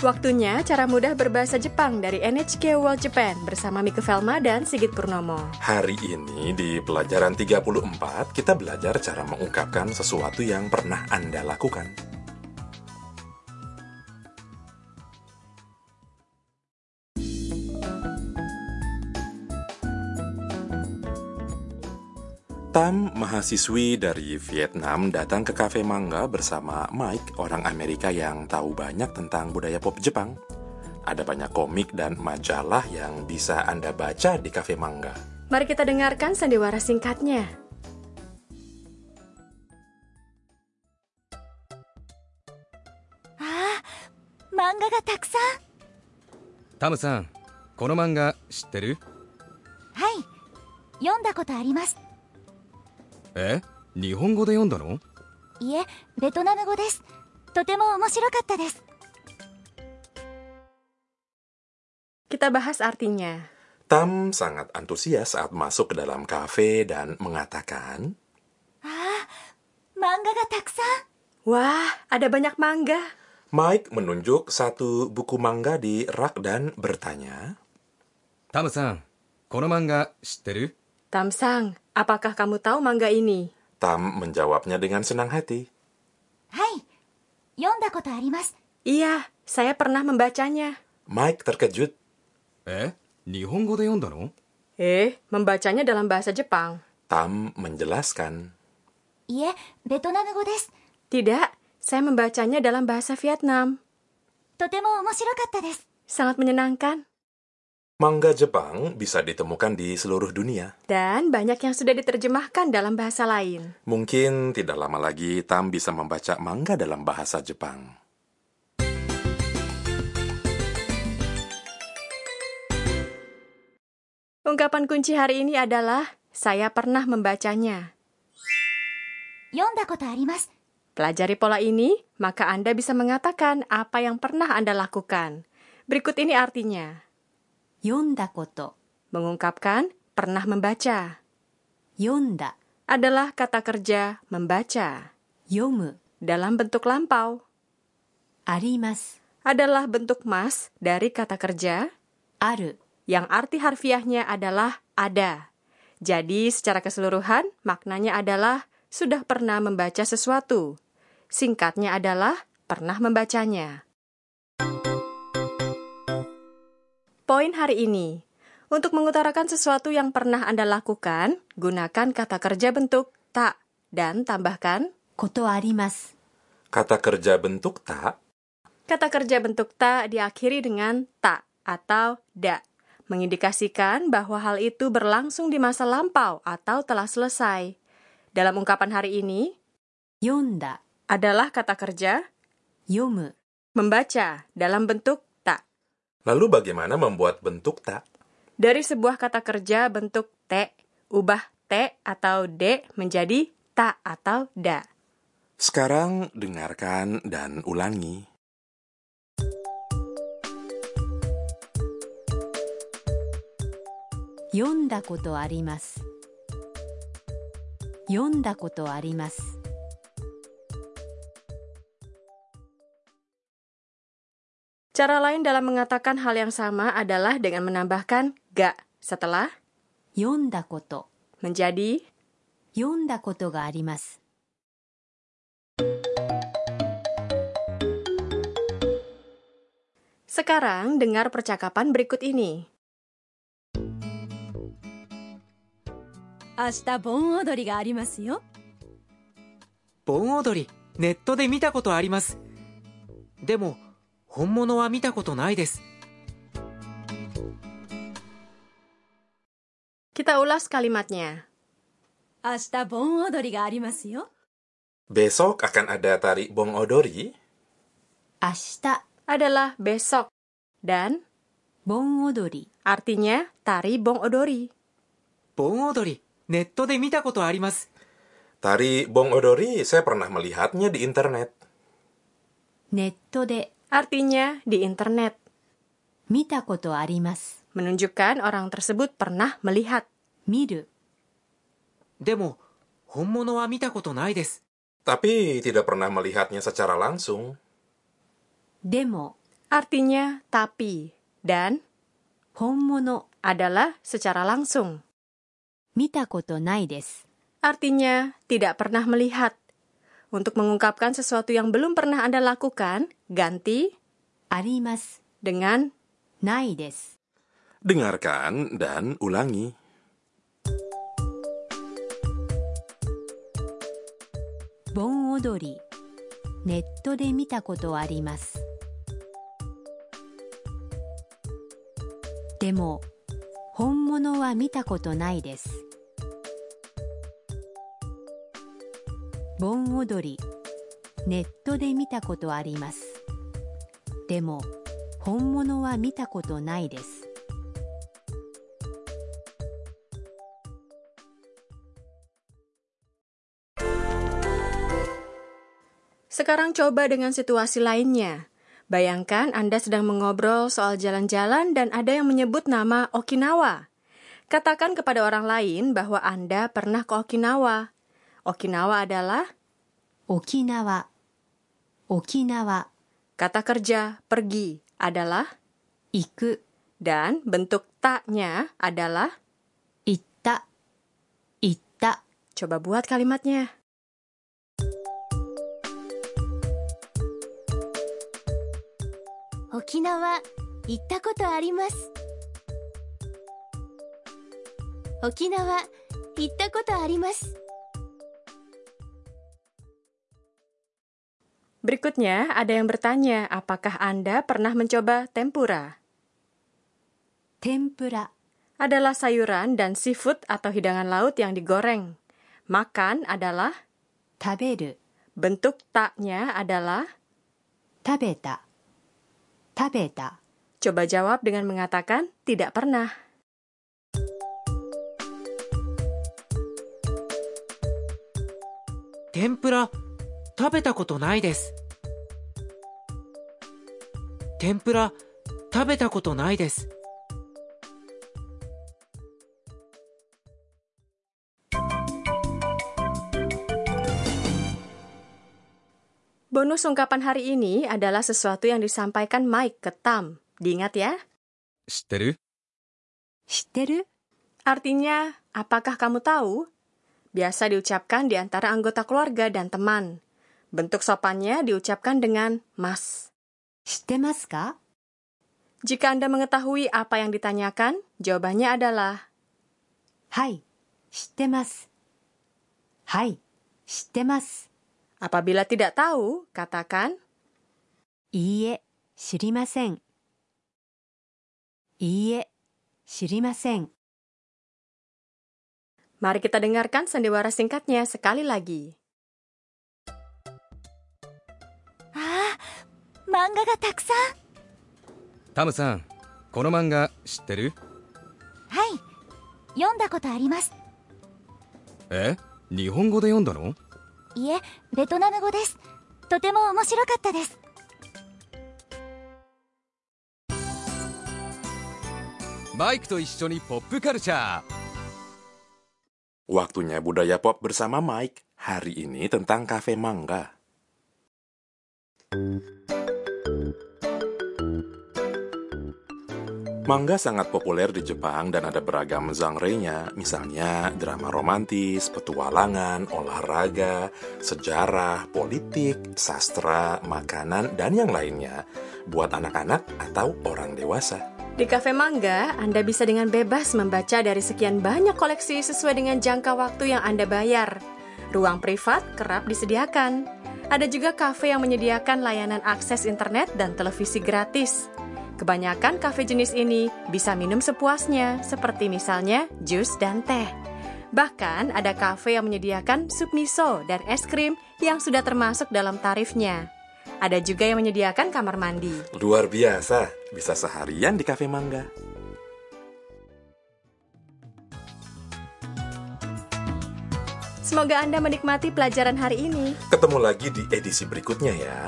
Waktunya cara mudah berbahasa Jepang dari NHK World Japan bersama Mika Velma dan Sigit Purnomo. Hari ini di pelajaran 34 kita belajar cara mengungkapkan sesuatu yang pernah Anda lakukan. Tam, mahasiswi dari Vietnam, datang ke kafe manga bersama Mike, orang Amerika yang tahu banyak tentang budaya pop Jepang. Ada banyak komik dan majalah yang bisa Anda baca di kafe manga. Mari kita dengarkan sandiwara singkatnya. 漫画がたくさんタムさんこの漫画知ってるはい読んだことあります え日本語で読んだのいえベトナム語ですとても面白かったです Kita bahas artinya. Tam sangat antusias saat masuk ke dalam kafe dan mengatakan, 漫画がたくさん Wah, ada banyak mangga. Mike menunjuk satu buku manga di rak dan bertanya, タムさんこの漫画知ってる Tamsang, apakah kamu tahu mangga ini? Tam menjawabnya dengan senang hati. Hai, yonda koto arimasu. Iya, saya pernah membacanya. Mike terkejut. Eh, Nihongo de yonda no? Eh, membacanya dalam bahasa Jepang. Tam menjelaskan. Iya, Vietnam go desu. Tidak, saya membacanya dalam bahasa Vietnam. Totemo omoshiro desu. Sangat menyenangkan. Mangga Jepang bisa ditemukan di seluruh dunia. Dan banyak yang sudah diterjemahkan dalam bahasa lain. Mungkin tidak lama lagi Tam bisa membaca mangga dalam bahasa Jepang. Ungkapan kunci hari ini adalah saya pernah membacanya. Pelajari pola ini, maka Anda bisa mengatakan apa yang pernah Anda lakukan. Berikut ini artinya. Yonda koto mengungkapkan pernah membaca. Yonda adalah kata kerja membaca. Yomu dalam bentuk lampau. Arimas adalah bentuk mas dari kata kerja aru yang arti harfiahnya adalah ada. Jadi secara keseluruhan maknanya adalah sudah pernah membaca sesuatu. Singkatnya adalah pernah membacanya. poin hari ini. Untuk mengutarakan sesuatu yang pernah Anda lakukan, gunakan kata kerja bentuk tak dan tambahkan koto arimas. Kata kerja bentuk tak. Kata kerja bentuk tak diakhiri dengan tak atau da, mengindikasikan bahwa hal itu berlangsung di masa lampau atau telah selesai. Dalam ungkapan hari ini, yonda adalah kata kerja yomu, membaca dalam bentuk Lalu bagaimana membuat bentuk tak? Dari sebuah kata kerja bentuk te, ubah te atau de menjadi ta atau da. Sekarang dengarkan dan ulangi. Yonda koto arimasu. Yonda koto arimasu. Cara lain dalam mengatakan hal yang sama adalah dengan menambahkan ga setelah 読んだこと menjadi 読んだことがあります Sekarang dengar percakapan berikut ini. 明日盆踊りがありますよ盆踊りネットで見たことありますでも 本物は見たことないです Kita ulas kalimatnya. 明日盆踊りがありますよ Besok akan ada tari Bong Odori. 明日 adalah besok dan 盆踊り artinya tari bong odori. 盆踊りネットで見たことあります Tari Bong Odori saya pernah melihatnya di internet. ネットで Artinya di internet. Mita koto arimasu. Menunjukkan orang tersebut pernah melihat. Miru. Demo, honmono wa mita koto nai desu. Tapi tidak pernah melihatnya secara langsung. Demo artinya tapi dan honmono adalah secara langsung. Mita koto nai desu. Artinya tidak pernah melihat. Untuk mengungkapkan sesuatu yang belum pernah Anda lakukan, ganti あります。 dengan ないです。 Dengarkan dan ulangi. 盆踊り。ネットで見たことあります。でも、本物は見たことないです。 盆踊り。ネットで見たことあります。でも、本物は見たことないです。 Sekarang coba dengan situasi lainnya. Bayangkan Anda sedang mengobrol soal jalan-jalan dan ada yang menyebut nama Okinawa. Katakan kepada orang lain bahwa Anda pernah ke Okinawa. Okinawa adalah 沖縄。沖縄。 kata kerja pergi adalah 行く。 dan bentuk taknya adalah 行った。行った。 coba buat kalimatnya. 沖縄行ったことあります沖縄行ったことあります Berikutnya, ada yang bertanya, apakah Anda pernah mencoba tempura? Tempura adalah sayuran dan seafood atau hidangan laut yang digoreng. Makan adalah taberu. Bentuk taknya adalah tabeta. Tabeta. Coba jawab dengan mengatakan tidak pernah. Tempura 食べたことないです天ぷら食べたことないです Bonus ungkapan hari ini adalah sesuatu yang disampaikan Mike ke Tam. Diingat ya? 知ってる知ってる Artinya, apakah kamu tahu? Biasa diucapkan di antara anggota keluarga dan teman. Bentuk sopannya diucapkan dengan mas. Shitemasu ka? Jika Anda mengetahui apa yang ditanyakan, jawabannya adalah Hai, shitemas. Hai, shitemas. Apabila tidak tahu, katakan Iie, shirimasen. Iie, shirimasen. Mari kita dengarkan sandiwara singkatnya sekali lagi. 漫画がたくさん。タムさんこの漫画知ってる？はい。読んだことあります。え？日本語で読んだの？いえベトナム語です。とても面白かったです。マイクと一緒にポップカルチャー。Waktunya budaya pop bersama Mike. Hari ini tentang kafe mangga. Mangga sangat populer di Jepang dan ada beragam genre-nya, misalnya drama romantis, petualangan, olahraga, sejarah, politik, sastra, makanan, dan yang lainnya buat anak-anak atau orang dewasa. Di Cafe Mangga, Anda bisa dengan bebas membaca dari sekian banyak koleksi sesuai dengan jangka waktu yang Anda bayar. Ruang privat kerap disediakan. Ada juga kafe yang menyediakan layanan akses internet dan televisi gratis. Kebanyakan kafe jenis ini bisa minum sepuasnya, seperti misalnya jus dan teh. Bahkan ada kafe yang menyediakan sup miso dan es krim yang sudah termasuk dalam tarifnya. Ada juga yang menyediakan kamar mandi. Luar biasa, bisa seharian di kafe mangga. Semoga Anda menikmati pelajaran hari ini. Ketemu lagi di edisi berikutnya ya.